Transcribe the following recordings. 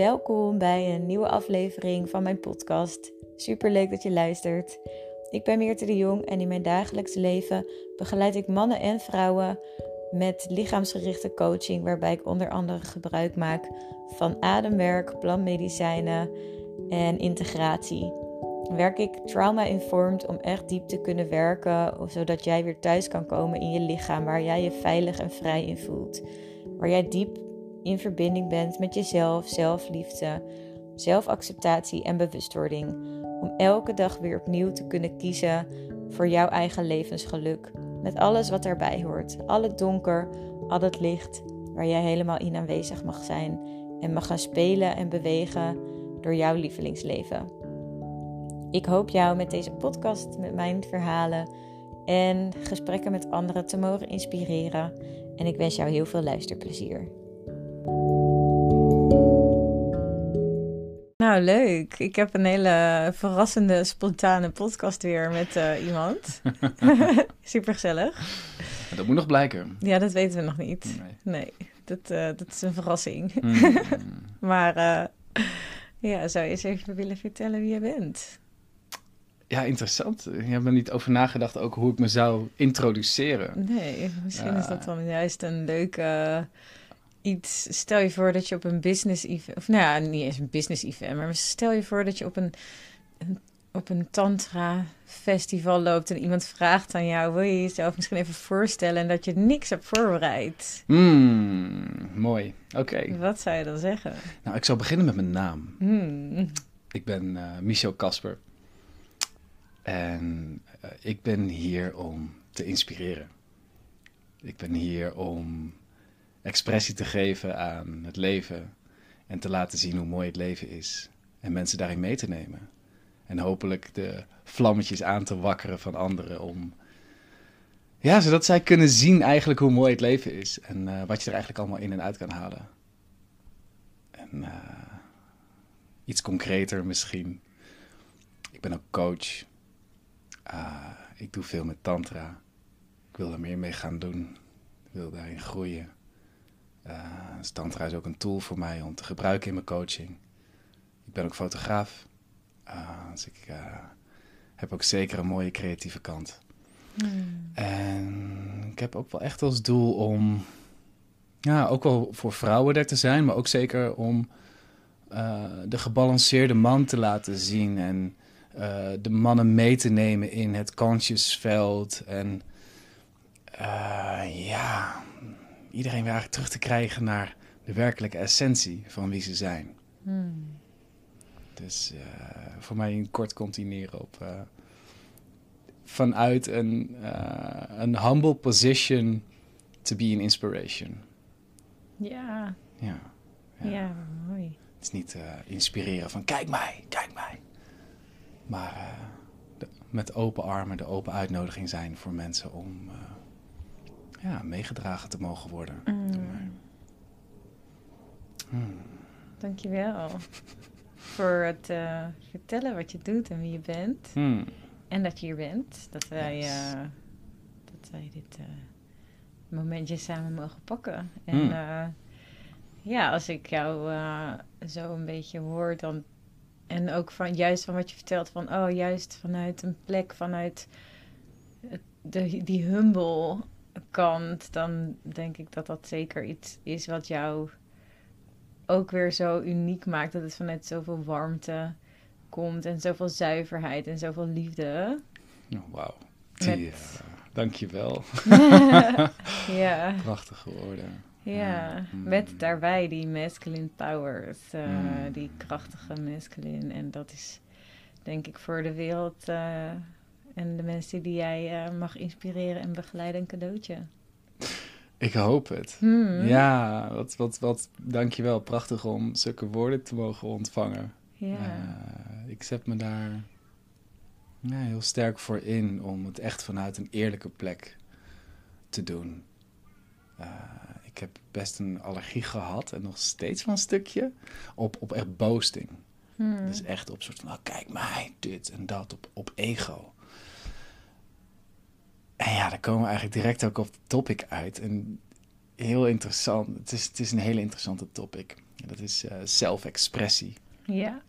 Welkom bij een nieuwe aflevering van mijn podcast. Super leuk dat je luistert. Ik ben Meerte de Jong en in mijn dagelijks leven begeleid ik mannen en vrouwen met lichaamsgerichte coaching, waarbij ik onder andere gebruik maak van ademwerk, plantmedicijnen en integratie. Werk ik trauma-informed om echt diep te kunnen werken, zodat jij weer thuis kan komen in je lichaam, waar jij je veilig en vrij in voelt. Waar jij diep in verbinding bent met jezelf, zelfliefde, zelfacceptatie en bewustwording. Om elke dag weer opnieuw te kunnen kiezen voor jouw eigen levensgeluk. Met alles wat daarbij hoort. Al het donker, al het licht, waar jij helemaal in aanwezig mag zijn. En mag gaan spelen en bewegen door jouw lievelingsleven. Ik hoop jou met deze podcast, met mijn verhalen en gesprekken met anderen te mogen inspireren. En ik wens jou heel veel luisterplezier. Nou, leuk. Ik heb een hele verrassende, spontane podcast weer met uh, iemand. Super gezellig. Dat moet nog blijken. Ja, dat weten we nog niet. Nee, dat, uh, dat is een verrassing. Mm. maar uh, ja, zou je eens even willen vertellen wie je bent? Ja, interessant. Je hebt er niet over nagedacht ook hoe ik me zou introduceren. Nee, misschien is dat dan juist een leuke iets. Stel je voor dat je op een business event, of nou ja, niet eens een business event, maar stel je voor dat je op een, op een tantra festival loopt en iemand vraagt aan jou: wil je jezelf misschien even voorstellen en dat je niks hebt voorbereid? Hmm, mooi. Oké. Wat zou je dan zeggen? Nou, ik zal beginnen met mijn naam. Hmm. Ik ben uh, Michel Kasper. En uh, ik ben hier om te inspireren. Ik ben hier om expressie te geven aan het leven en te laten zien hoe mooi het leven is en mensen daarin mee te nemen. En hopelijk de vlammetjes aan te wakkeren van anderen om, ja, zodat zij kunnen zien eigenlijk hoe mooi het leven is en uh, wat je er eigenlijk allemaal in en uit kan halen. En uh, iets concreter misschien. Ik ben ook coach. Uh, ik doe veel met tantra. Ik wil er meer mee gaan doen. Ik wil daarin groeien. Uh, tantra is ook een tool voor mij om te gebruiken in mijn coaching. Ik ben ook fotograaf. Uh, dus ik uh, heb ook zeker een mooie creatieve kant. Hmm. En ik heb ook wel echt als doel om, ja, ook wel voor vrouwen er te zijn, maar ook zeker om de gebalanceerde man te laten zien en de mannen mee te nemen in het conscious veld. En ja, iedereen weer terug te krijgen naar de werkelijke essentie van wie ze zijn. Hmm. Dus uh, voor mij een kort continueren op uh, vanuit een, uh, een humble position to be an inspiration. Ja. Ja, ja. ja mooi. Het is niet inspireren van kijk mij, kijk mij. Maar de, met open armen de open uitnodiging zijn voor mensen om ja, meegedragen te mogen worden. Mm. Hmm. Dankjewel voor het uh, vertellen wat je doet en wie je bent. Hmm. En dat je hier bent. Dat wij, Yes. uh, dat wij dit uh, momentje samen mogen pakken. En Hmm. ja, als ik jou zo een beetje hoor, dan. En ook van juist van wat je vertelt, van oh, juist vanuit een plek, vanuit de, die humble kant, dan denk ik dat dat zeker iets is wat jou ook weer zo uniek maakt. Dat het vanuit zoveel warmte komt en zoveel zuiverheid en zoveel liefde. Oh, Wauw. Met- Die, eh, Dankjewel. ja, Prachtige woorden. ja. Mm. Met daarbij die masculine powers, eh, Mm. die krachtige masculine. En dat is denk ik voor de wereld eh, en de mensen die jij eh, mag inspireren en begeleiden een cadeautje. Ik hoop het. Hmm. Ja, wat, wat, wat, dankjewel. Prachtig om zulke woorden te mogen ontvangen. Ja. Eh, ik zet me daar ja, heel sterk voor in om het echt vanuit een eerlijke plek te doen. Eh, ik heb best een allergie gehad en nog steeds wel een stukje op, op echt boasting. Hmm. Dus echt op soort van, oh, kijk mij, dit en dat, op, op ego. En ja, daar komen we eigenlijk direct ook op het topic uit. En heel interessant, het is, het is een hele interessante topic. Dat is uh, zelfexpressie. Ja.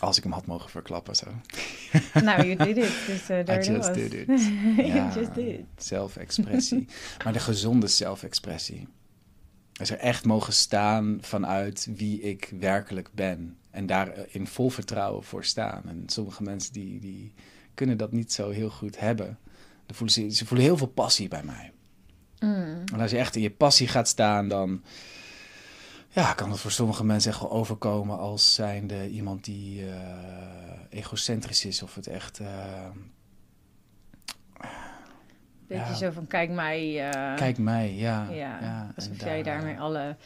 Als ik hem had mogen verklappen zo. Nou, you did it. Dus, uh, I just was. did it. you just did it. Zelfexpressie. maar de gezonde zelfexpressie. Dus er echt mogen staan vanuit wie ik werkelijk ben. En daar in vol vertrouwen voor staan. En sommige mensen die, die kunnen dat niet zo heel goed hebben. Voelen ze, ze voelen heel veel passie bij mij. Mm. En als je echt in je passie gaat staan, dan ja, kan het voor sommige mensen echt wel overkomen als zijnde iemand die uh, egocentrisch is of het echt. Uh, Beetje ja. zo van kijk mij. Uh, kijk mij, ja. Ja, ja alsof jij daarmee alle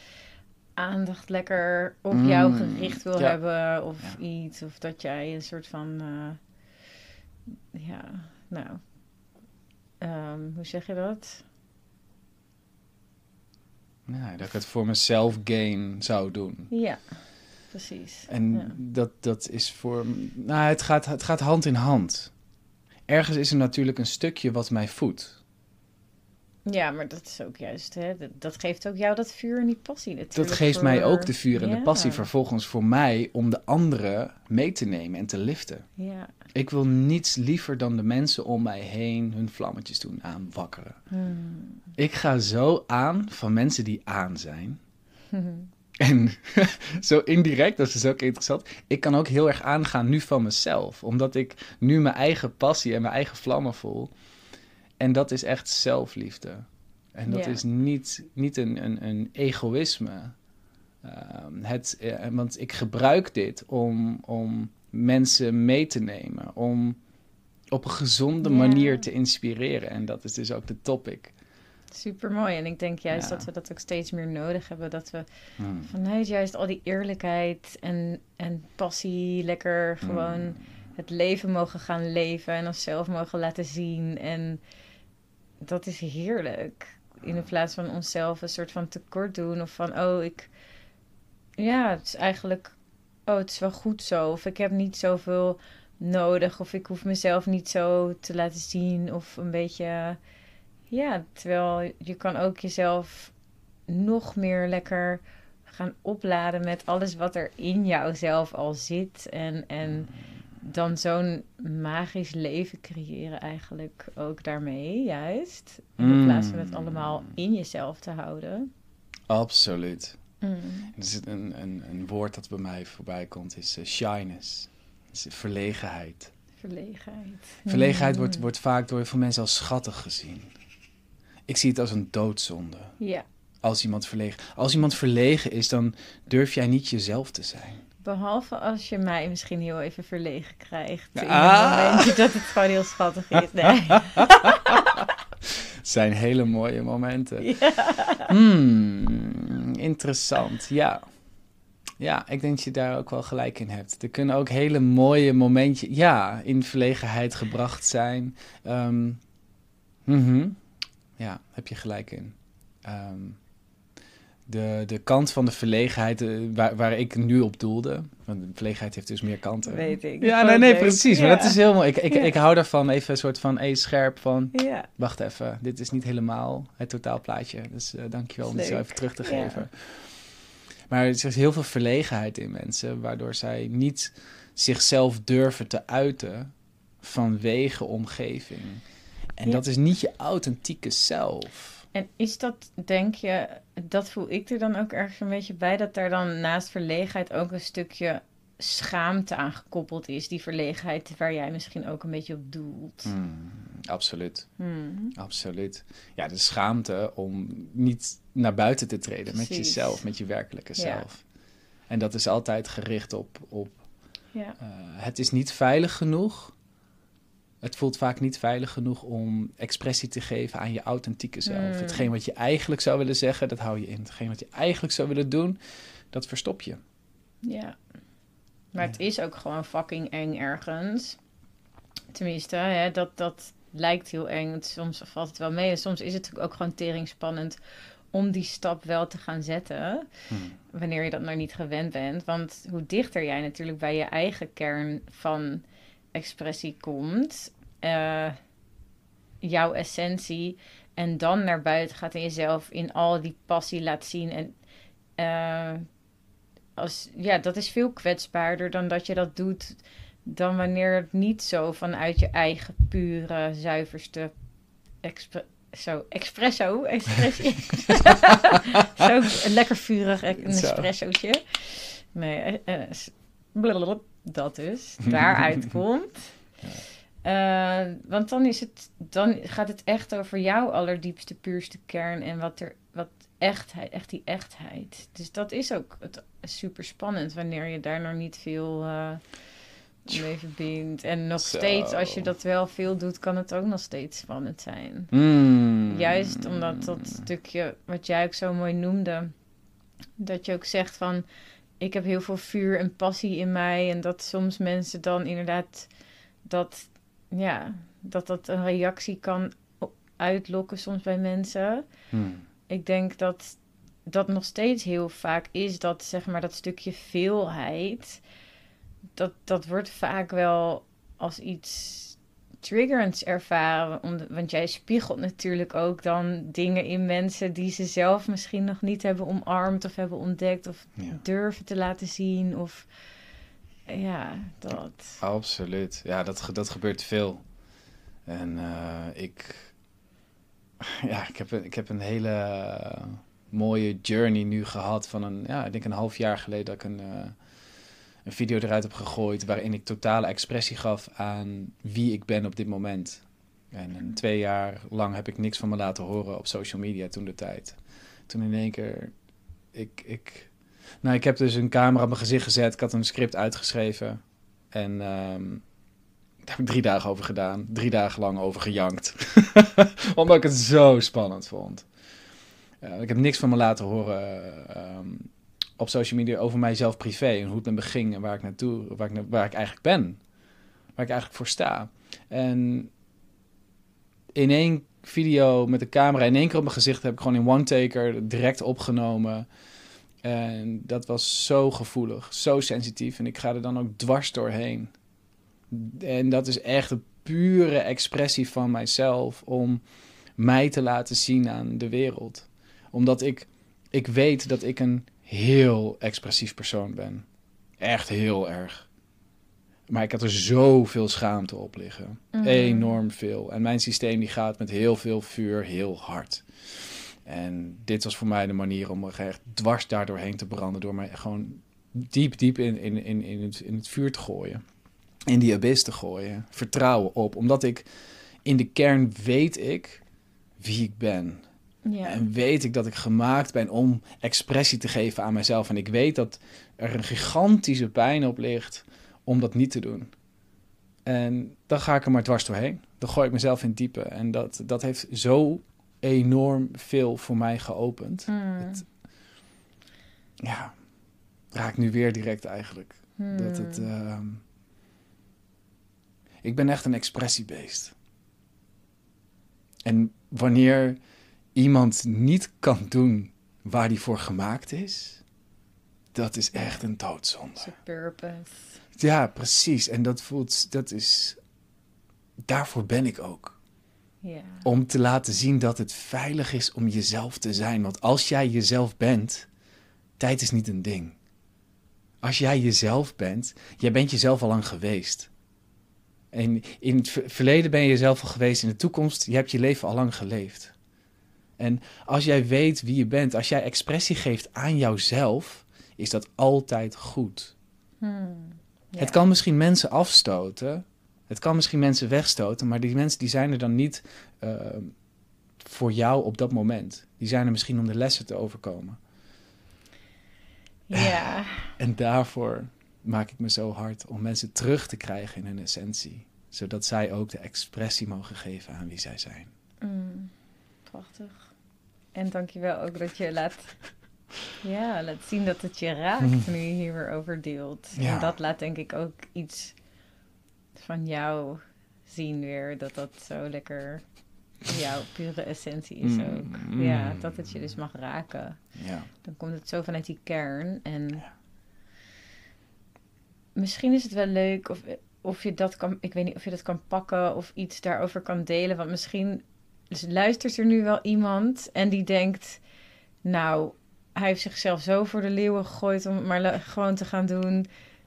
aandacht lekker op mm, jou gericht wil hebben of iets. Of dat jij een soort van, ja, nou, um, hoe zeg je dat? Nou, dat ik het voor mezelf gain zou doen. Ja, precies. En dat, dat is voor. Nou, het gaat, het gaat hand in hand. Ergens is er natuurlijk een stukje wat mij voedt. Ja, maar dat is ook juist, hè? Dat, geeft ook jou dat vuur en die passie natuurlijk. Dat geeft mij ook de vuur en de passie vervolgens voor mij om de anderen mee te nemen en te liften. Ja. Ik wil niets liever dan de mensen om mij heen hun vlammetjes doen aanwakkeren. Hmm. Ik ga zo aan van mensen die aan zijn. En zo indirect, dat is ook interessant. Ik kan ook heel erg aangaan nu van mezelf. Omdat ik nu mijn eigen passie en mijn eigen vlammen voel. En dat is echt zelfliefde. En dat is niet, niet een, een, een egoïsme. Ehm, het, uh, want ik gebruik dit om, om mensen mee te nemen. Om op een gezonde manier te inspireren. En dat is dus ook de topic. Super mooi. En ik denk juist dat we dat ook steeds meer nodig hebben. Dat we hmm. vanuit juist al die eerlijkheid en, en passie lekker gewoon hmm. het leven mogen gaan leven. En onszelf mogen laten zien. En dat is heerlijk. In plaats van onszelf een soort van tekort doen. Of van, oh, ik... Ja, het is eigenlijk... Oh, het is wel goed zo. Of ik heb niet zoveel nodig. Of ik hoef mezelf niet zo te laten zien. Of een beetje... Ja, terwijl je kan ook jezelf nog meer lekker gaan opladen met alles wat er in jouzelf al zit. En, en dan zo'n magisch leven creëren eigenlijk ook daarmee, juist. In plaats van het allemaal in jezelf te houden. Absoluut. Mm. is een, een, een woord dat bij mij voorbij komt, is uh, shyness. Is verlegenheid. Verlegenheid. Verlegenheid wordt, mm. wordt vaak door veel mensen als schattig gezien. Ik zie het als een doodzonde. Ja. Als iemand verlegen. Als iemand verlegen is, dan durf jij niet jezelf te zijn. Behalve als je mij misschien heel even verlegen krijgt. In ah. een momentje dat het gewoon heel schattig is. Nee. het zijn hele mooie momenten. Ja. Hmm, interessant, ja. Ja, ik denk dat je daar ook wel gelijk in hebt. Er kunnen ook hele mooie momentjes, ja, in verlegenheid gebracht zijn. Um, Ja, heb je gelijk in. Um, de, de kant van de verlegenheid eh, waar, waar ik nu op doelde. Want de verlegenheid heeft dus meer kanten. Weet ik. Ja, nee, nee, precies. Maar dat is heel mooi. Ik, ik, ik hou daarvan even een soort van, hey, scherp van... Ja. Wacht even, dit is niet helemaal het totaalplaatje. Dus uh, dankjewel om het zo even terug te geven. Maar er is heel veel verlegenheid in mensen... waardoor zij niet zichzelf durven te uiten vanwege omgeving. En dat is niet je authentieke zelf. En is dat, denk je, dat voel ik er dan ook ergens een beetje bij, dat er dan naast verlegenheid ook een stukje schaamte aan gekoppeld is, die verlegenheid waar jij misschien ook een beetje op doelt. Hmm, absoluut. Hmm. Absoluut. Ja, de schaamte om niet naar buiten te treden met jezelf, met je werkelijke zelf. En dat is altijd gericht op, op ja. Uh, het is niet veilig genoeg het voelt vaak niet veilig genoeg om expressie te geven aan je authentieke zelf. Mm. Hetgeen wat je eigenlijk zou willen zeggen, dat hou je in. Hetgeen wat je eigenlijk zou willen doen, dat verstop je. Ja. Maar het is ook gewoon fucking eng ergens. Tenminste, hè, dat, dat lijkt heel eng. Soms valt het wel mee. En soms is het ook gewoon teringspannend om die stap wel te gaan zetten. Hmm. Wanneer je dat nog niet gewend bent. Want hoe dichter jij natuurlijk bij je eigen kern van expressie komt, uh, jouw essentie, en dan naar buiten gaat in jezelf, in al die passie laat zien en uh, als, ja, dat is veel kwetsbaarder dan dat je dat doet. Dan wanneer het niet zo vanuit je eigen pure, zuiverste expre zo, espresso. espresso. zo lekker vurig, een espressootje. Nee, uh, dat dus. Daaruit komt. Uh, want dan, is het, dan gaat het echt over jouw allerdiepste, puurste kern en wat er, wat echtheid, echt die echtheid. Dus dat is ook het, super spannend wanneer je daar nog niet veel uh, mee verbindt. En nog steeds, als je dat wel veel doet, kan het ook nog steeds spannend zijn. Mm. Juist omdat dat stukje, wat jij ook zo mooi noemde, dat je ook zegt van, ik heb heel veel vuur en passie in mij. En dat soms mensen dan inderdaad dat, ja, dat dat een reactie kan uitlokken soms bij mensen. Hmm. Ik denk dat dat nog steeds heel vaak is dat, zeg maar, dat stukje veelheid. Dat, dat wordt vaak wel als iets triggerends ervaren. want jij spiegelt natuurlijk ook dan dingen in mensen die ze zelf misschien nog niet hebben omarmd of hebben ontdekt of durven te laten zien. Of ja, dat. Absoluut. Ja, dat, dat gebeurt veel. En uh, ik, ja, ik, heb, ik heb een hele mooie journey nu gehad van een, ja, ik denk een half jaar geleden dat ik een. Uh, een video eruit heb gegooid waarin ik totale expressie gaf aan wie ik ben op dit moment. En twee jaar lang heb ik niks van me laten horen op social media toen de tijd. Toen in één keer, ik, ik, nou ik heb dus een camera op mijn gezicht gezet, ik had een script uitgeschreven en um, daar heb ik drie dagen over gedaan. Drie dagen lang over gejankt. Omdat ik het zo spannend vond. ik heb niks van me laten horen. Um, op social media over mijzelf privé en hoe het met me ging en waar ik naartoe, waar ik, waar ik eigenlijk ben. Waar ik eigenlijk voor sta. En in één video met de camera in één keer op mijn gezicht heb ik gewoon in one-taker direct opgenomen. En dat was zo gevoelig, zo sensitief. En ik ga er dan ook dwars doorheen. En dat is echt een pure expressie van mijzelf om mij te laten zien aan de wereld. Omdat ik, ik weet dat ik een heel expressief persoon ben. Echt heel erg. Maar ik had er zoveel schaamte op liggen. Mhm. Enorm veel. En mijn systeem die gaat met heel veel vuur heel hard. En dit was voor mij de manier om er echt dwars daardoorheen te branden. Door mij gewoon diep, diep in, in, in, in, het, in het vuur te gooien. In die abyss te gooien. Vertrouwen op. Omdat ik in de kern weet ik wie ik ben. Ja. En weet ik dat ik gemaakt ben om expressie te geven aan mezelf. En ik weet dat er een gigantische pijn op ligt om dat niet te doen. En dan ga ik er maar dwars doorheen. Dan gooi ik mezelf in diepe. En dat, dat heeft zo enorm veel voor mij geopend. Hmm. Het, ja, raak nu weer direct eigenlijk. Hmm. Dat het. Uh, ik ben echt een expressiebeest. En wanneer iemand niet kan doen waar die voor gemaakt is, dat is echt een doodzonde. purpose. Ja, precies. En dat voelt, dat is, daarvoor ben ik ook. Om te laten zien dat het veilig is om jezelf te zijn. Want als jij jezelf bent, tijd is niet een ding. Als jij jezelf bent, jij bent jezelf al lang geweest. En in het verleden ben je jezelf al geweest, in de toekomst, je hebt je leven al lang geleefd. En als jij weet wie je bent, als jij expressie geeft aan jouzelf, is dat altijd goed. Hmm, Het kan misschien mensen afstoten, het kan misschien mensen wegstoten, maar die mensen die zijn er dan niet uh, voor jou op dat moment. Die zijn er misschien om de lessen te overkomen. Ja. En daarvoor maak ik me zo hard om mensen terug te krijgen in hun essentie, zodat zij ook de expressie mogen geven aan wie zij zijn. Mm, prachtig. En dankjewel ook dat je laat, ja, laat zien dat het je raakt mhm. nu je hier weer over deelt. Ja. En dat laat denk ik ook iets van jou zien weer. Dat dat zo lekker jouw pure essentie is mm, ook. Mm. Ja, dat het je dus mag raken. Ja. Dan komt het zo vanuit die kern. En misschien is het wel leuk of, of je dat kan... Ik weet niet of je dat kan pakken of iets daarover kan delen. Want misschien dus luistert er nu wel iemand en die denkt, nou, hij heeft zichzelf zo voor de leeuwen gegooid om het maar gewoon te gaan doen.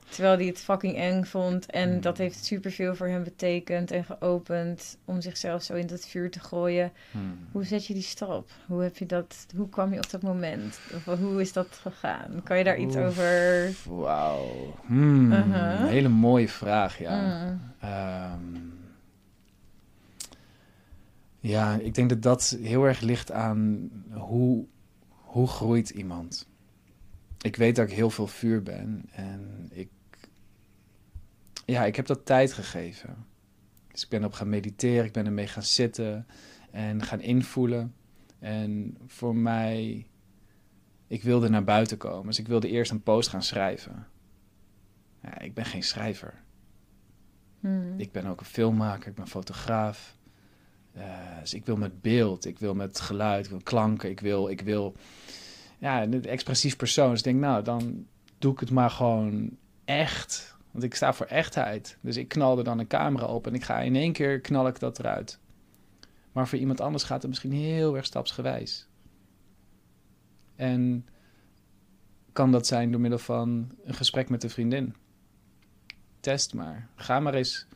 Terwijl hij het fucking eng vond. En Mm. dat heeft superveel voor hem betekend en geopend om zichzelf zo in dat vuur te gooien. Hmm. Hoe zet je die stap? Hoe heb je dat? Hoe kwam je op dat moment? Of hoe is dat gegaan? Kan je daar iets over? Wauw. Hmm, Uh-huh. Een hele mooie vraag, ja. Mm. Ja, ik denk dat dat heel erg ligt aan hoe, hoe groeit iemand. Ik weet dat ik heel veel vuur ben en ik, ja, ik heb dat tijd gegeven. Dus ik ben op gaan mediteren, ik ben ermee gaan zitten en gaan invoelen. En voor mij, ik wilde naar buiten komen, dus ik wilde eerst een post gaan schrijven. Ja, ik ben geen schrijver. Mm. Ik ben ook een filmmaker, ik ben fotograaf. Eh, dus ik wil met beeld, ik wil met geluid, ik wil klanken, ik wil, ik wil ja, een expressief persoon. Dus ik denk, nou, dan doe ik het maar gewoon echt. Want ik sta voor echtheid. Dus ik knalde dan een camera op en ik ga in één keer knal ik dat eruit. Maar voor iemand anders gaat het misschien heel erg stapsgewijs. En kan dat zijn door middel van een gesprek met een vriendin. Test maar. Ga maar eens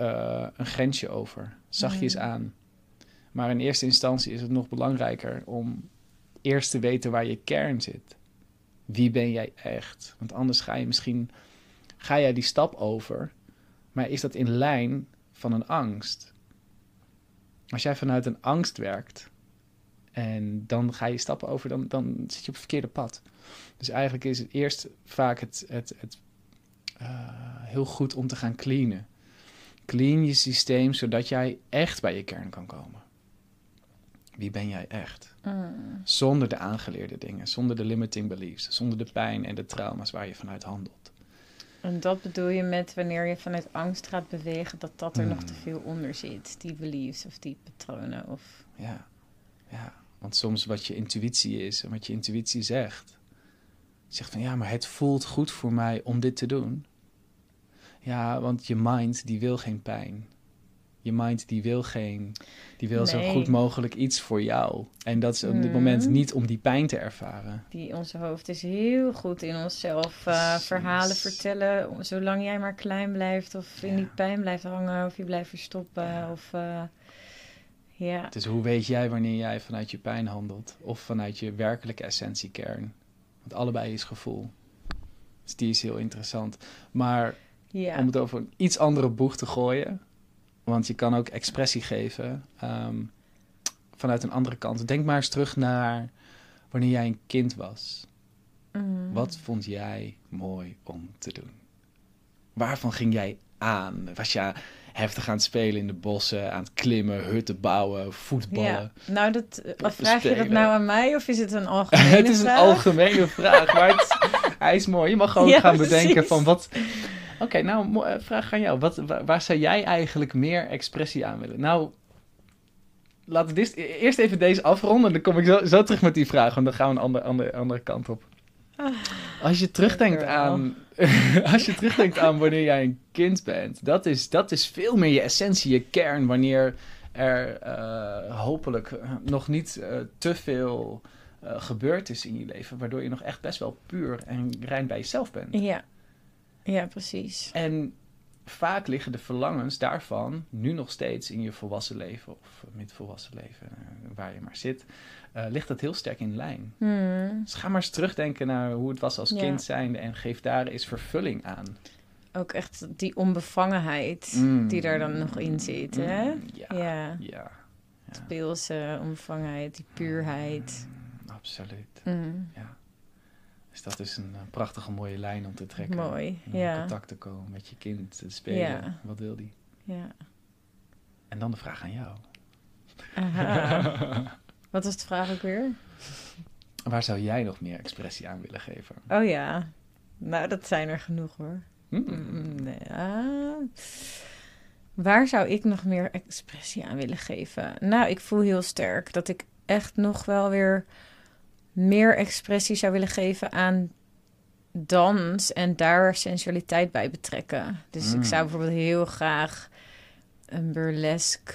eh, een grensje over. Zachtjes Mm. aan. Maar in eerste instantie is het nog belangrijker om eerst te weten waar je kern zit. Wie ben jij echt? Want anders ga je misschien ga jij die stap over, maar is dat in lijn van een angst? Als jij vanuit een angst werkt en dan ga je stappen over, dan, dan zit je op het verkeerde pad. Dus eigenlijk is het eerst vaak het, het, het eh, heel goed om te gaan cleanen. Clean je systeem zodat jij echt bij je kern kan komen. Wie ben jij echt? Mm. Zonder de aangeleerde dingen, zonder de limiting beliefs, zonder de pijn en de trauma's waar je vanuit handelt. En dat bedoel je met wanneer je vanuit angst gaat bewegen, dat dat er nog Mm. te veel onder zit. Die beliefs of die patronen. Of... Ja, ja. Want soms wat je intuïtie is en wat je intuïtie zegt. Zegt van ja, maar het voelt goed voor mij om dit te doen. Ja, want je mind die wil geen pijn. Je mind die wil geen, die wil zo goed mogelijk iets voor jou. En dat is op dit Mm. moment niet om die pijn te ervaren. Die, onze hoofd is heel goed in onszelf Precies. verhalen vertellen. Zolang jij maar klein blijft of in die pijn blijft hangen of je blijft verstoppen. Ja. Of, eh, ja. Dus hoe weet jij wanneer jij vanuit je pijn handelt? Of vanuit je werkelijke essentiekern? Want allebei is gevoel. Dus die is heel interessant. Maar ja. om het over een iets andere boeg te gooien. Want je kan ook expressie geven ehm, vanuit een andere kant. Denk maar eens terug naar wanneer jij een kind was. Mm. Wat vond jij mooi om te doen? Waarvan ging jij aan? Was je heftig aan het spelen in de bossen, aan het klimmen, hutten bouwen, voetballen? Ja, nou, dat, eh, vraag je dat nou aan mij of is het een algemene het is een vraag? algemene vraag, maar het, hij is mooi. Je mag gewoon Ja, gaan bedenken van wat... Oké, nou, eh, vraag aan jou. Wat, waar, waar zou jij eigenlijk meer expressie aan willen? Nou, laten we dit, e- eerst even deze afronden. En dan kom ik zo, zo terug met die vraag, want dan gaan we een andere, andere, andere kant op. Ah, Als je terugdenkt aan, als je terugdenkt aan wanneer jij een kind bent, dat is, dat is veel meer je essentie, je kern, wanneer er eh, hopelijk eh, nog niet te veel gebeurd is in je leven, waardoor je nog echt best wel puur en rein bij jezelf bent. Ja. Ja, precies. En vaak liggen de verlangens daarvan nu nog steeds in je volwassen leven of midvolwassen leven, eh, waar je maar zit, eh, ligt dat heel sterk in lijn. Hmm. Dus ga maar eens terugdenken naar hoe het was als Ja. kind zijnde en geef daar eens vervulling aan. Ook echt die onbevangenheid Mm. die daar dan nog in zit, hè? Mm, ja, Ja. ja. ja. Speelse onbevangenheid, die puurheid. Absoluut. Mm. Dus dat is een, eh, prachtige mooie lijn om te trekken. Mooi, om ja. in contact te komen met je kind, te spelen. Ja. Wat wil die? Ja. En dan de vraag aan jou. Wat was de vraag ook weer? Waar zou jij nog meer expressie aan willen geven? Oh ja. Nou, dat zijn er genoeg hoor. Mm. Mm, nee, ah. Waar zou ik nog meer expressie aan willen geven? Nou, ik voel heel sterk dat ik echt nog wel weer meer expressie zou willen geven aan dans en daar sensualiteit bij betrekken. Dus Mm. ik zou bijvoorbeeld heel graag een burlesque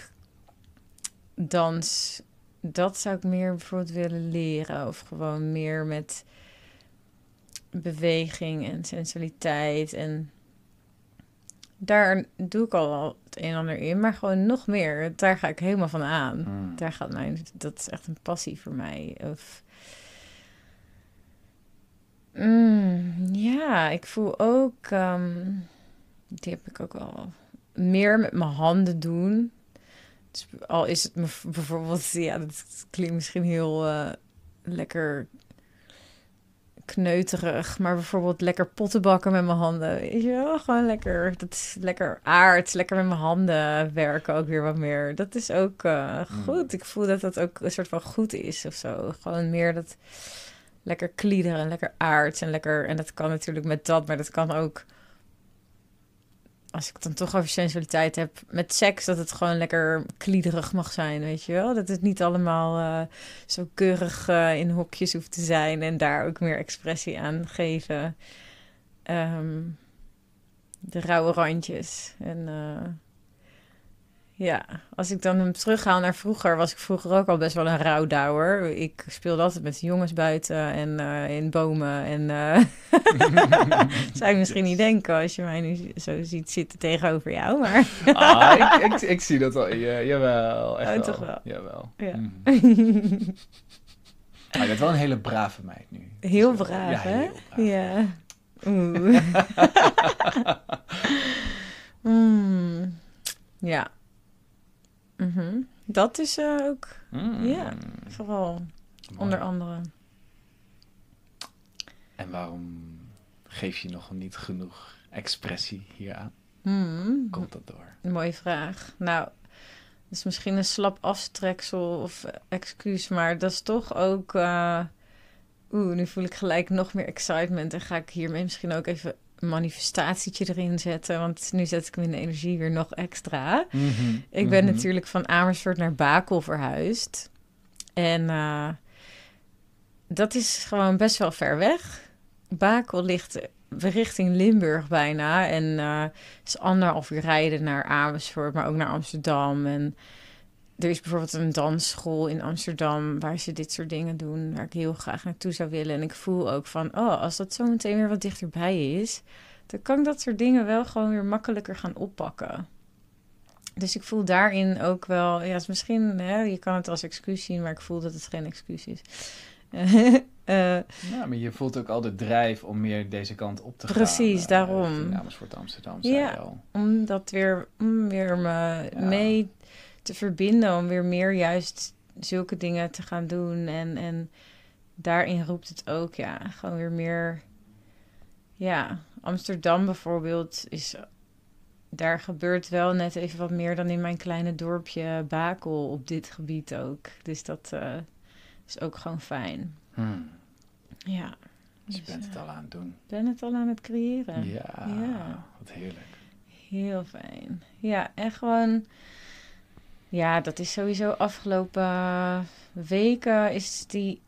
dans dat zou ik meer bijvoorbeeld willen leren. Of gewoon meer met beweging en sensualiteit. En daar doe ik al het een en ander in. Maar gewoon nog meer. Daar ga ik helemaal van aan. Mm. Daar gaat mijn... Dat is echt een passie voor mij. Of... Mm, ja, ik voel ook... ehm, die heb ik ook wel meer met mijn handen doen. Dus al is het bijvoorbeeld... Ja, dat klinkt misschien heel eh, lekker kneuterig. Maar bijvoorbeeld lekker potten bakken met mijn handen. Weet je wel? Gewoon lekker... Dat is lekker aard. Lekker met mijn handen werken ook weer wat meer. Dat is ook eh, goed. Ik voel dat dat ook een soort van goed is of zo. Gewoon meer dat lekker kliederen en lekker aards en lekker... En dat kan natuurlijk met dat, maar dat kan ook... Als ik dan toch over sensualiteit heb met seks, dat het gewoon lekker kliederig mag zijn, weet je wel? Dat het niet allemaal eh, zo keurig eh, in hokjes hoeft te zijn en daar ook meer expressie aan geven. Ehm, de rauwe randjes. En eh, ja, als ik dan hem terughaal naar vroeger, was ik vroeger ook al best wel een rouwdouwer. Ik speelde altijd met jongens buiten en eh, in bomen. En eh, zou je misschien niet denken als je mij nu zo ziet zitten tegenover jou, maar Ah, ik, ik, ik zie dat wel. Ja, jawel, echt Oh, wel. toch wel? Jawel. Ja. Mhm. Maar je bent wel een hele brave meid nu. heel Dus wel- braaf, ja, hè? heel braaf. Ja. Oeh. Mm. Ja. Mhm. Dat is eh, ook Mm. Ja. vooral Mooi. onder andere. En waarom geef je nog niet genoeg expressie hieraan? Mm. Komt dat door? Een mooie vraag. Nou, dat is misschien een slap afstreksel of excuus, maar dat is toch ook. eh, Oeh, nu voel ik gelijk nog meer excitement en ga ik hiermee misschien ook even manifestatietje erin zetten, want nu zet ik mijn energie weer nog extra. Ik ben Mhm. natuurlijk van Amersfoort naar Bakel verhuisd. En eh, dat is gewoon best wel ver weg. Bakel ligt richting Limburg bijna. En eh is anderhalf uur rijden naar Amersfoort, maar ook naar Amsterdam. En er is bijvoorbeeld een dansschool in Amsterdam waar ze dit soort dingen doen, waar ik heel graag naartoe zou willen. En ik voel ook van, oh, als dat zo meteen weer wat dichterbij is, dan kan ik dat soort dingen wel gewoon weer makkelijker gaan oppakken. Dus ik voel daarin ook wel, ja, is misschien, hè, je kan het als excuus zien, maar ik voel dat het geen excuus is. Eh, Ja, maar je voelt ook al de drijf om meer deze kant op te gaan. Precies, eh, daarom. richting Amersfoort, Amsterdam, Ja. al. om dat weer, om weer me Ja. mee te verbinden, om weer meer juist zulke dingen te gaan doen. En, en daarin roept het ook, ja, gewoon weer meer, ja, Amsterdam bijvoorbeeld is, daar gebeurt wel net even wat meer dan in mijn kleine dorpje Bakel op dit gebied ook. Dus dat eh, is ook gewoon fijn. Hmm. Ja. Dus je Dus, bent het eh, al aan het doen. ben het al aan het creëren. Ja, Ja. wat heerlijk. Heel fijn. Ja, en gewoon... Ja, dat is sowieso afgelopen weken is die...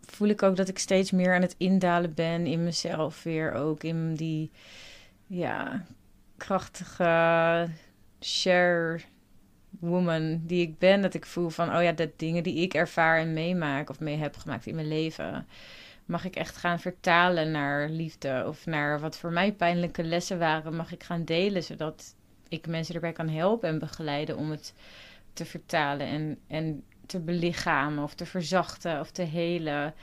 Voel ik ook dat ik steeds meer aan het indalen ben in mezelf weer. Ook in die, ja, krachtige share woman die ik ben. Dat ik voel van, oh ja, dat dingen die ik ervaar en meemaak of mee heb gemaakt in mijn leven mag ik echt gaan vertalen naar liefde of naar wat voor mij pijnlijke lessen waren, mag ik gaan delen, zodat ik mensen erbij kan helpen en begeleiden om het te vertalen en, en te belichamen of te verzachten of te helen.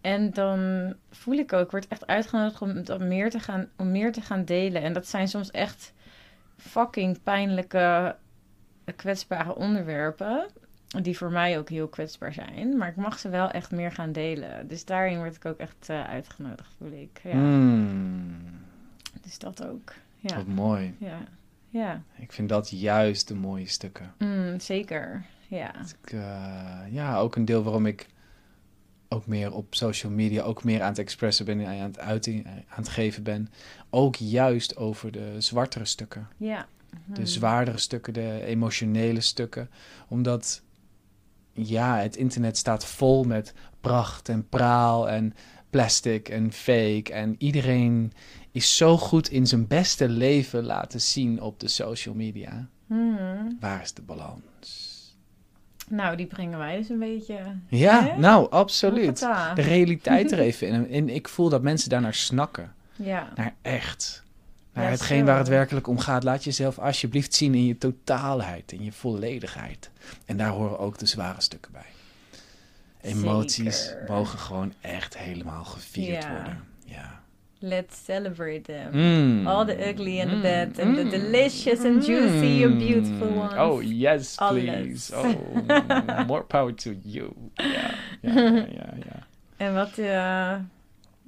En dan voel ik ook, ik word echt uitgenodigd om dat meer te gaan, om meer te gaan delen. En dat zijn soms echt fucking pijnlijke, kwetsbare onderwerpen die voor mij ook heel kwetsbaar zijn. Maar ik mag ze wel echt meer gaan delen. Dus daarin word ik ook echt eh, uitgenodigd, voel ik. Ja, Hmm. dus dat ook. Ja, Wat mooi. ja, ja. Ik vind dat juist de mooie stukken. Mm, zeker. Ja. Ik, eh, ja, ook een deel waarom ik ook meer op social media, ook meer aan het expressen ben, aan het uiting, aan het geven ben. Ook juist over de zwartere stukken. Ja. De Mm. zwaardere stukken, de emotionele stukken. Omdat, ja, het internet staat vol met pracht en praal en plastic en fake. En iedereen is zo goed in zijn beste leven laten zien op de social media. Mm. Waar is de balans? Nou, die brengen wij dus een beetje. Ja, Hè? nou, absoluut. De realiteit er even in. En ik voel dat mensen daarnaar snakken. Ja. Naar echt. Naar Ja, hetgeen zo. waar het werkelijk om gaat. Laat jezelf alsjeblieft zien in je totaalheid, in je volledigheid. En daar horen ook de zware stukken bij. Emoties Zeker. mogen gewoon echt helemaal gevierd Ja. worden. Ja. Let's celebrate them. Mm. All the ugly and the bad and the Mm. delicious and juicy and beautiful Mm. ones. Oh, yes, Alles. please. Oh, more power to you. Ja, ja, ja. En wat, eh,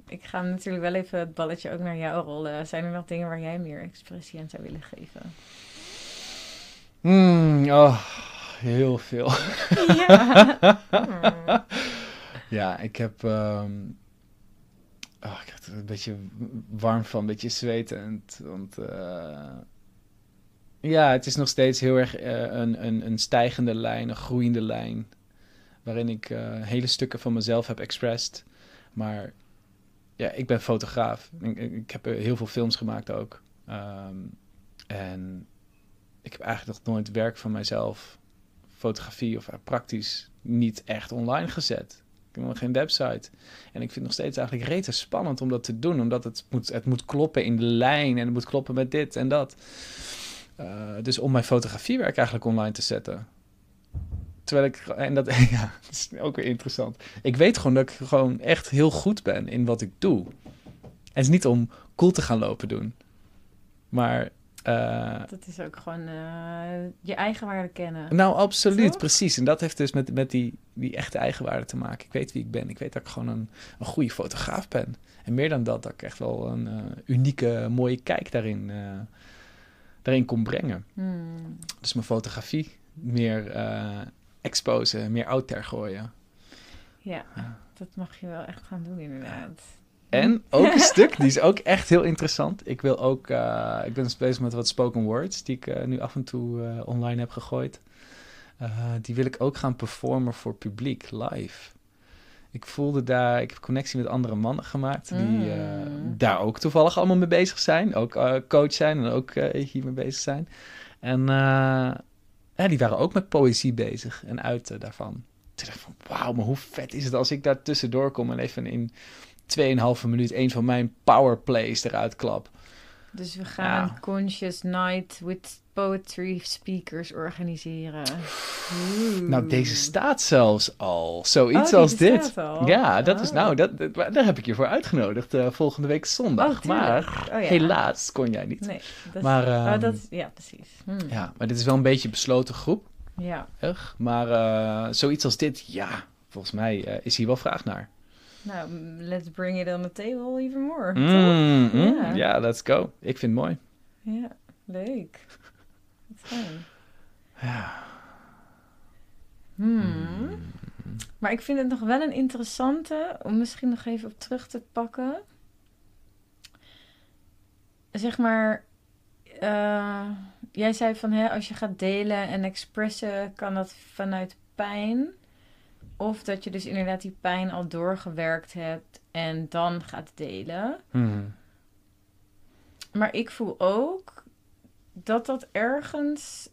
ik ga natuurlijk wel even het balletje ook naar jou rollen. Zijn er nog dingen waar jij meer expressie aan zou willen geven? Mm, oh, heel veel. ja. Hmm. Ja, ik heb. oh, ik er een beetje warm van, een beetje zwetend. Want. eh, ja, het is nog steeds heel erg eh, een, een, een stijgende lijn, een groeiende lijn. Waarin ik eh, hele stukken van mezelf heb expressed. Maar ja, ik ben fotograaf. Ik, ik heb heel veel films gemaakt ook. Ehm, en ik heb eigenlijk nog nooit werk van mijzelf, fotografie of eh, praktisch, niet echt online gezet. Ik heb nog geen website. En ik vind het nog steeds eigenlijk rete spannend om dat te doen. Omdat het moet, het moet kloppen in de lijn en het moet kloppen met dit en dat. Eh, dus om mijn fotografiewerk eigenlijk online te zetten. Terwijl ik, en dat, ja, is ook weer interessant. Ik weet gewoon dat ik gewoon echt heel goed ben in wat ik doe. En het is niet om cool te gaan lopen doen. Maar, eh, Dat is ook gewoon eh, je eigen waarde kennen. nou absoluut, Toch? precies. En dat heeft dus met, met die, die echte eigenwaarde te maken. Ik weet wie ik ben. Ik weet dat ik gewoon een, een goede fotograaf ben. En meer dan dat, dat ik echt wel een eh, unieke, mooie kijk daarin, daarin kon brengen. Hmm. Dus mijn fotografie meer exposen, meer out there gooien. Ja, Ja. dat mag je wel echt gaan doen inderdaad. En ook een stuk, die is ook echt heel interessant. Ik wil ook, eh, ik ben dus bezig met wat spoken words, die ik eh, nu af en toe eh, online heb gegooid. Die wil ik ook gaan performen voor publiek, live. Ik voelde daar, ik heb connectie met andere mannen gemaakt, die Mm. daar ook toevallig allemaal mee bezig zijn. Ook coach zijn en ook eh, hiermee bezig zijn. En ja, die waren ook met poëzie bezig en uiten daarvan. Toen dacht ik van, wauw, maar hoe vet is het als ik daar tussendoor kom en even in 2,5 minuut een van mijn powerplays eruit klap. Dus we gaan Ja. Conscious Night with Poetry Speakers organiseren. Oeh. Nou, deze staat zelfs al. Zoiets Oh, als dit. Ja, dat is Oh. nou, dat, dat- daar heb ik je voor uitgenodigd eh, volgende week zondag. Oh, maar Oh, ja. helaas kon jij niet. Nee, dat, Maar, oh, ehm, dat is- ja, precies. Hmm. Ja, maar dit is wel een beetje een besloten groep. Ja. Maar eh, zoiets als dit, ja, volgens mij eh, is hier wel vraag naar. Nou, mm, let's bring it on the table even more. Mm, mm, Ja. let's go. Ik vind het mooi. Ja, leuk. Wat fijn. Ja. Hmm. Maar ik vind het nog wel een interessante om misschien nog even op terug te pakken. Zeg maar, eh, jij zei van hè, als je gaat delen en expressen, kan dat vanuit pijn. Of dat je dus inderdaad die pijn al doorgewerkt hebt en dan gaat delen. Hmm. Maar ik voel ook dat dat ergens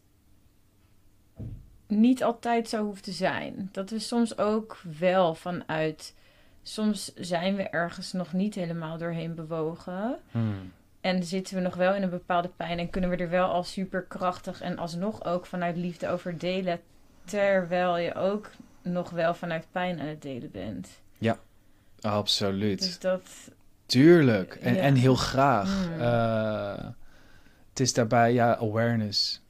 niet altijd zo hoeft te zijn. Dat we soms ook wel vanuit. Soms zijn we ergens nog niet helemaal doorheen bewogen. Hmm. En zitten we nog wel in een bepaalde pijn. En kunnen we er wel al superkrachtig en alsnog ook vanuit liefde over delen. Terwijl je ook nog wel vanuit pijn aan het delen bent. Absoluut. Dus dat. Tuurlijk. En, Ja. en heel graag. Hmm. Eh, het is daarbij, ja, awareness.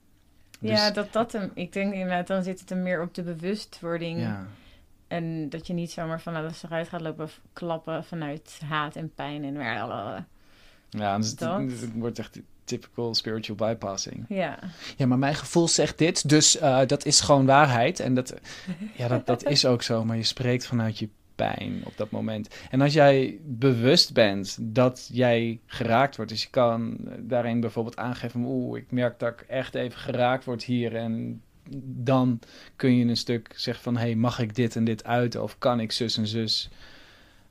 Dus- ja, dat dat hem. Ik denk inderdaad, dan zit het er meer op de bewustwording. ja. En dat je niet zomaar van alles eruit gaat lopen klappen vanuit haat en pijn en. Ja, dus het, Dat. het wordt echt typical spiritual bypassing. Ja, Ja, maar mijn gevoel zegt dit, dus eh, dat is gewoon waarheid. En dat, ja, dat, dat is ook zo, maar je spreekt vanuit je pijn op dat moment. En als jij bewust bent dat jij geraakt wordt, dus je kan daarin bijvoorbeeld aangeven, oeh, ik merk dat ik echt even geraakt word hier. En dan kun je een stuk zeggen van, hey, mag ik dit en dit uiten? Of kan ik zus en zus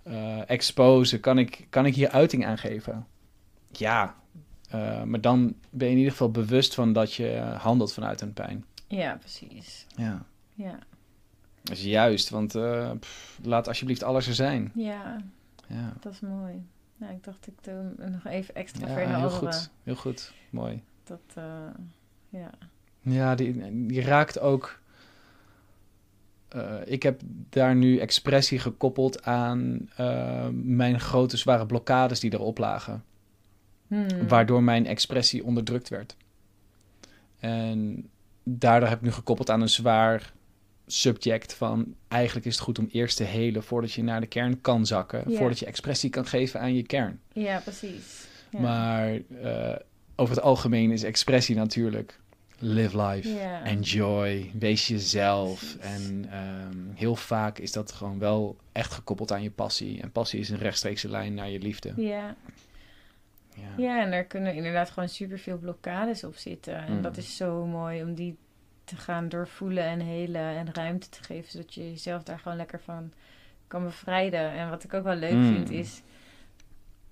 eh exposen? Kan ik, kan ik hier uiting aan geven? Ja, eh, maar dan ben je in ieder geval bewust van dat je handelt vanuit een pijn. ja precies. Ja. Ja. Dat is juist, want uh, pff, laat alsjeblieft alles er zijn. Ja, Ja, dat is mooi. Ja, ik dacht ik doe nog even extra ja heel andere. goed. Heel goed. Mooi. Dat, eh, ja. Ja, die, die raakt ook. eh, ik heb daar nu expressie gekoppeld aan eh, mijn grote zware blokkades die erop lagen. Hmm. Waardoor mijn expressie onderdrukt werd. En daardoor heb ik nu gekoppeld aan een zwaar subject van eigenlijk is het goed om eerst te helen voordat je naar de kern kan zakken. Voordat je expressie kan geven aan je kern. Ja, precies. Ja. Maar eh, over het algemeen is expressie natuurlijk live life. Enjoy, wees jezelf. Precies. En ehm, heel vaak is dat gewoon wel echt gekoppeld aan je passie. En passie is een rechtstreekse lijn naar je liefde. Ja. Ja. ja, en daar kunnen inderdaad gewoon superveel blokkades op zitten. En Mm. dat is zo mooi om die te gaan doorvoelen en helen en ruimte te geven, zodat je jezelf daar gewoon lekker van kan bevrijden. En wat ik ook wel leuk Mm. vind is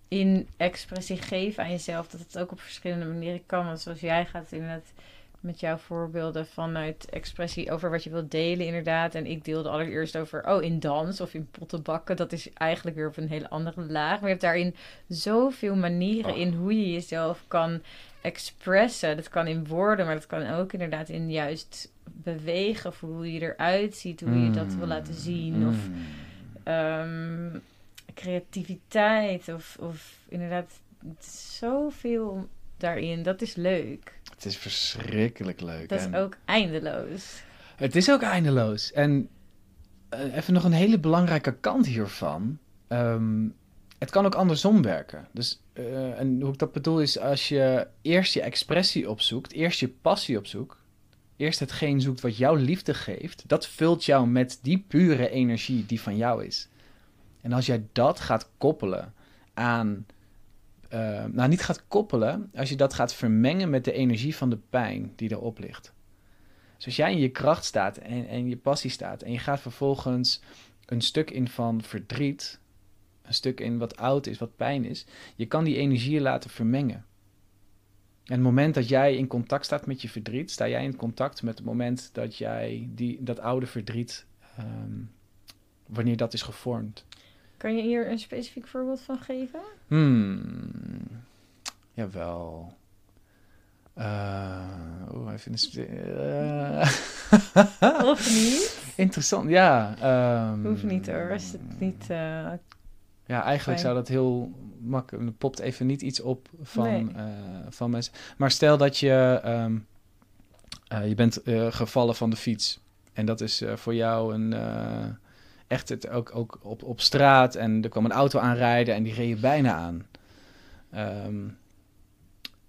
in expressie geven aan jezelf, dat het ook op verschillende manieren kan. Want zoals jij gaat inderdaad met jouw voorbeelden vanuit expressie over wat je wilt delen, inderdaad. En ik deelde allereerst over, oh, in dans of in pottenbakken. Dat is eigenlijk weer op een hele andere laag. Maar je hebt daarin zoveel manieren Oh. in hoe je jezelf kan expressen. Dat kan in woorden, maar dat kan ook inderdaad in juist bewegen. Of hoe je eruit ziet, hoe je dat wil laten zien. Of Mm. ehm, creativiteit. Of, of inderdaad, zoveel daarin. Dat is leuk. Het is verschrikkelijk leuk. Dat is ook eindeloos. Het is ook eindeloos. En eh, even nog een hele belangrijke kant hiervan. Ehm, het kan ook andersom werken. Dus, eh, en hoe ik dat bedoel is, als je eerst je expressie opzoekt, eerst je passie opzoekt, eerst hetgeen zoekt wat jouw liefde geeft, dat vult jou met die pure energie die van jou is. En als jij dat gaat koppelen aan, eh, nou niet gaat koppelen, als je dat gaat vermengen met de energie van de pijn die erop ligt. Dus als jij in je kracht staat en, en je passie staat en je gaat vervolgens een stuk in van verdriet, een stuk in wat oud is, wat pijn is, je kan die energieën laten vermengen. En het moment dat jij in contact staat met je verdriet, sta jij in contact met het moment dat jij die, dat oude verdriet, ehm, wanneer dat is gevormd. Kan je hier een specifiek voorbeeld van geven? Hmm, jawel. Eh, Oeh, even een... eh. Of niet? Interessant, ja. ehm, Hoeft niet hoor. Is het niet... eh, Ja, eigenlijk Fijn. zou dat heel makkelijk... Er popt even niet iets op van, Nee. van mensen. Maar stel dat je... ehm, eh, je bent gevallen van de fiets. En dat is voor jou een... echt het, ook, ook op, op straat. En er kwam een auto aanrijden en die reed je bijna aan. Ehm,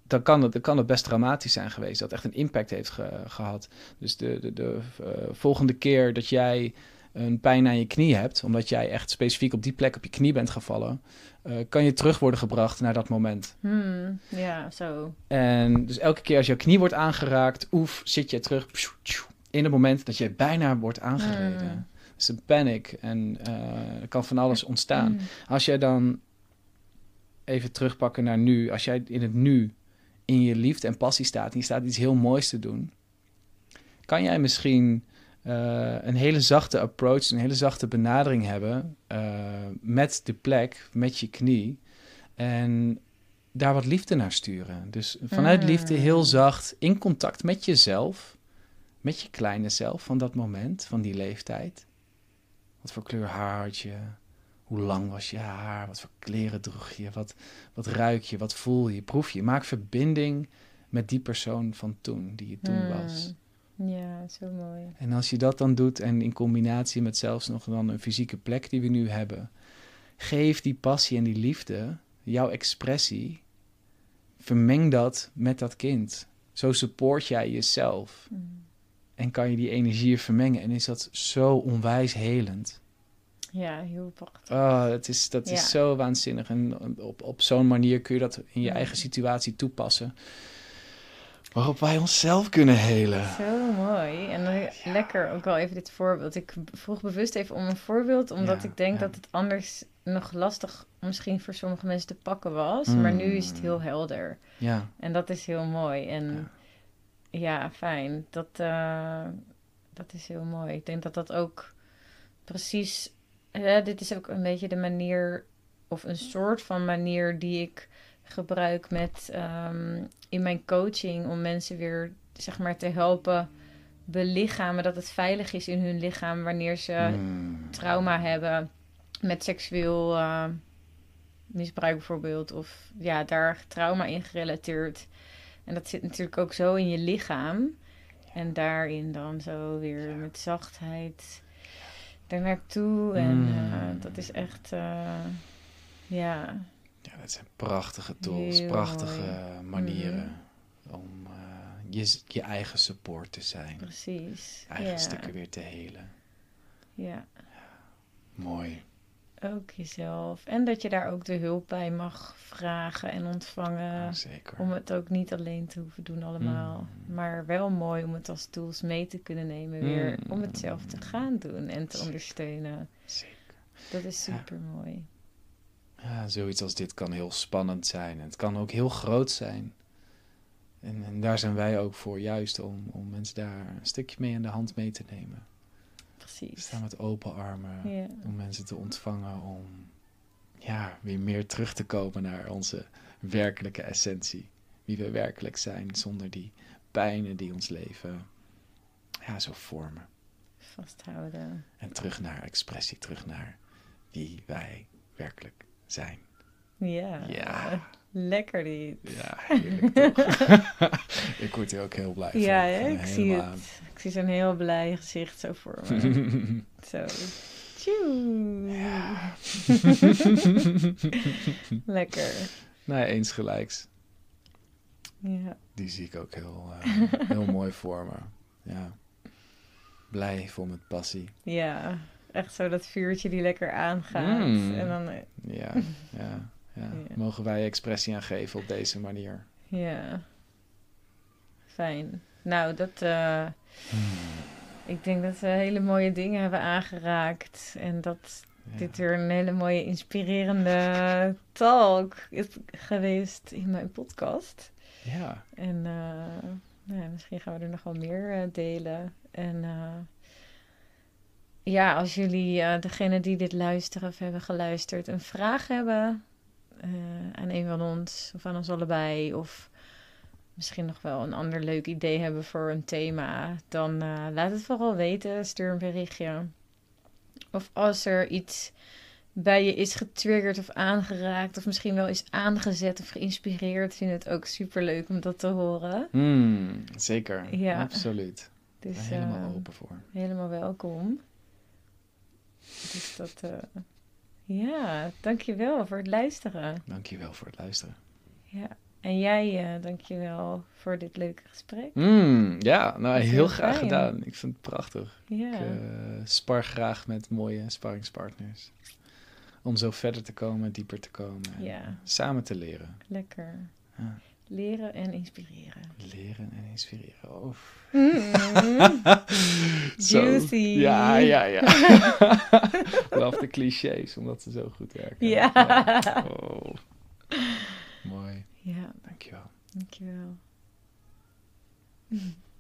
dan kan, het, dan kan het best dramatisch zijn geweest. Dat echt een impact heeft ge- gehad. Dus de, de, de eh, volgende keer dat jij een pijn aan je knie hebt, omdat jij echt specifiek op die plek op je knie bent gevallen, eh, kan je terug worden gebracht naar dat moment. hmm, ja, zo. En dus elke keer als jouw knie wordt aangeraakt, oef, zit je terug in het moment dat je bijna wordt aangereden. Hmm. Het is een panic en eh, er kan van alles ontstaan. Hmm. Als jij dan even terugpakken naar nu, als jij in het nu in je liefde en passie staat en je staat iets heel moois te doen, kan jij misschien eh, een hele zachte approach, een hele zachte benadering hebben eh, met de plek, met je knie en daar wat liefde naar sturen. Dus vanuit Mm. liefde heel zacht in contact met jezelf, met je kleine zelf van dat moment, van die leeftijd. Wat voor kleur haar had je? Hoe lang was je haar? Wat voor kleren droeg je? Wat, wat ruik je? Wat voel je? Proef je? Maak verbinding met die persoon van toen, die je toen Hmm. was. Ja, zo mooi. En als je dat dan doet en in combinatie met zelfs nog dan een fysieke plek die we nu hebben, geef die passie en die liefde, jouw expressie, vermeng dat met dat kind. Zo support jij jezelf Hmm. En kan je die energieën vermengen en is dat zo onwijs helend. Ja, heel prachtig. Oh, het is, dat Ja. is zo waanzinnig. En op, op zo'n manier kun je dat in je Ja. eigen situatie toepassen. Waarop wij onszelf kunnen helen. Zo mooi. En dan lekker ook wel even dit voorbeeld. Ik vroeg bewust even om een voorbeeld, omdat Ja, ik denk ja. dat het anders nog lastig misschien voor sommige mensen te pakken was. Maar nu is het Mm. heel helder. Ja, En dat is heel mooi. En Ja. fijn. Dat, eh, dat is heel mooi. Ik denk dat dat ook precies. Hè, dit is ook een beetje de manier, of een soort van manier die ik gebruik met ehm, in mijn coaching om mensen weer zeg maar te helpen belichamen dat het veilig is in hun lichaam wanneer ze Mm. trauma hebben met seksueel eh, misbruik bijvoorbeeld of ja daar trauma in gerelateerd en dat zit natuurlijk ook zo in je lichaam en daarin dan zo weer Ja. met zachtheid er naartoe en Mm. eh, dat is echt eh, ja Ja, dat zijn prachtige tools, Heel prachtige mooi. Mhm. manieren om eh, je, je eigen support te zijn. precies Eigen ja. stukken weer te helen. ja Mooi. Ook jezelf en dat je daar ook de hulp bij mag vragen en ontvangen zeker. Om het ook niet alleen te hoeven doen allemaal. Mm. Maar wel mooi om het als tools mee te kunnen nemen weer. Mm. Om het zelf te gaan doen en te Zeker. ondersteunen. Zeker. Dat is super mooi. Ja, zoiets als dit kan heel spannend zijn. En het kan ook heel groot zijn. En, en daar zijn wij ook voor, juist om, om mensen daar een stukje mee in de hand mee te nemen. We Precies. staan met open armen Ja. om mensen te ontvangen, om ja, weer meer terug te komen naar onze werkelijke essentie. Wie we werkelijk zijn, zonder die pijnen die ons leven ja, zo vormen. Vasthouden. En terug naar expressie, terug naar wie wij werkelijk zijn. Ja. Ja. Lekker dit. Ja, heerlijk toch? ik word hier ook heel blij van. Ja, van hè? ik zie helemaal het. Zie zo'n heel blij gezicht zo voor me. zo. Tjoe. Lekker. nee, eens gelijks. Ja. Die zie ik ook heel, eh, heel mooi voor me. Ja. Blij, vol met passie. ja. Echt zo dat vuurtje die lekker aangaat. Mm. En dan, eh, Ja, ja, ja. Ja. Mogen wij expressie aan geven op deze manier? Ja. Fijn. Nou, dat. eh, ik denk dat we hele mooie dingen hebben aangeraakt. En dat Ja. dit weer een hele mooie, inspirerende talk is geweest in mijn podcast. Ja, En eh, nou ja, misschien gaan we er nog wel meer eh, delen. En ja, als jullie, eh degene die dit luisteren of hebben geluisterd, een vraag hebben aan een van ons of aan ons allebei, of misschien nog wel een ander leuk idee hebben voor een thema, dan eh, laat het vooral weten. Stuur een berichtje. Of als er iets bij je is getriggerd of aangeraakt, of misschien wel is aangezet of geïnspireerd, vind ik het ook super leuk om dat te horen. Hmm, zeker. Ja. Absoluut. Ik Dus ben helemaal eh, open voor. helemaal welkom. Dus dat, eh, ja, dankjewel voor het luisteren. Dankjewel voor het luisteren. Ja. En jij, uh, dankjewel voor dit leuke gesprek. Hmm, ja, nou heel heel graag fijn. gedaan. Ik vind het prachtig. Ik eh, spar graag met mooie sparringspartners. Om zo verder te komen, dieper te komen. En. Samen te leren. lekker. Ja. Leren en inspireren. Leren en inspireren. Mm. Zo. Juicy. Ja, ja, ja. Love de clichés, omdat ze zo goed werken. Ja. Oh. Mooi. Ja, Dankjewel. dankjewel.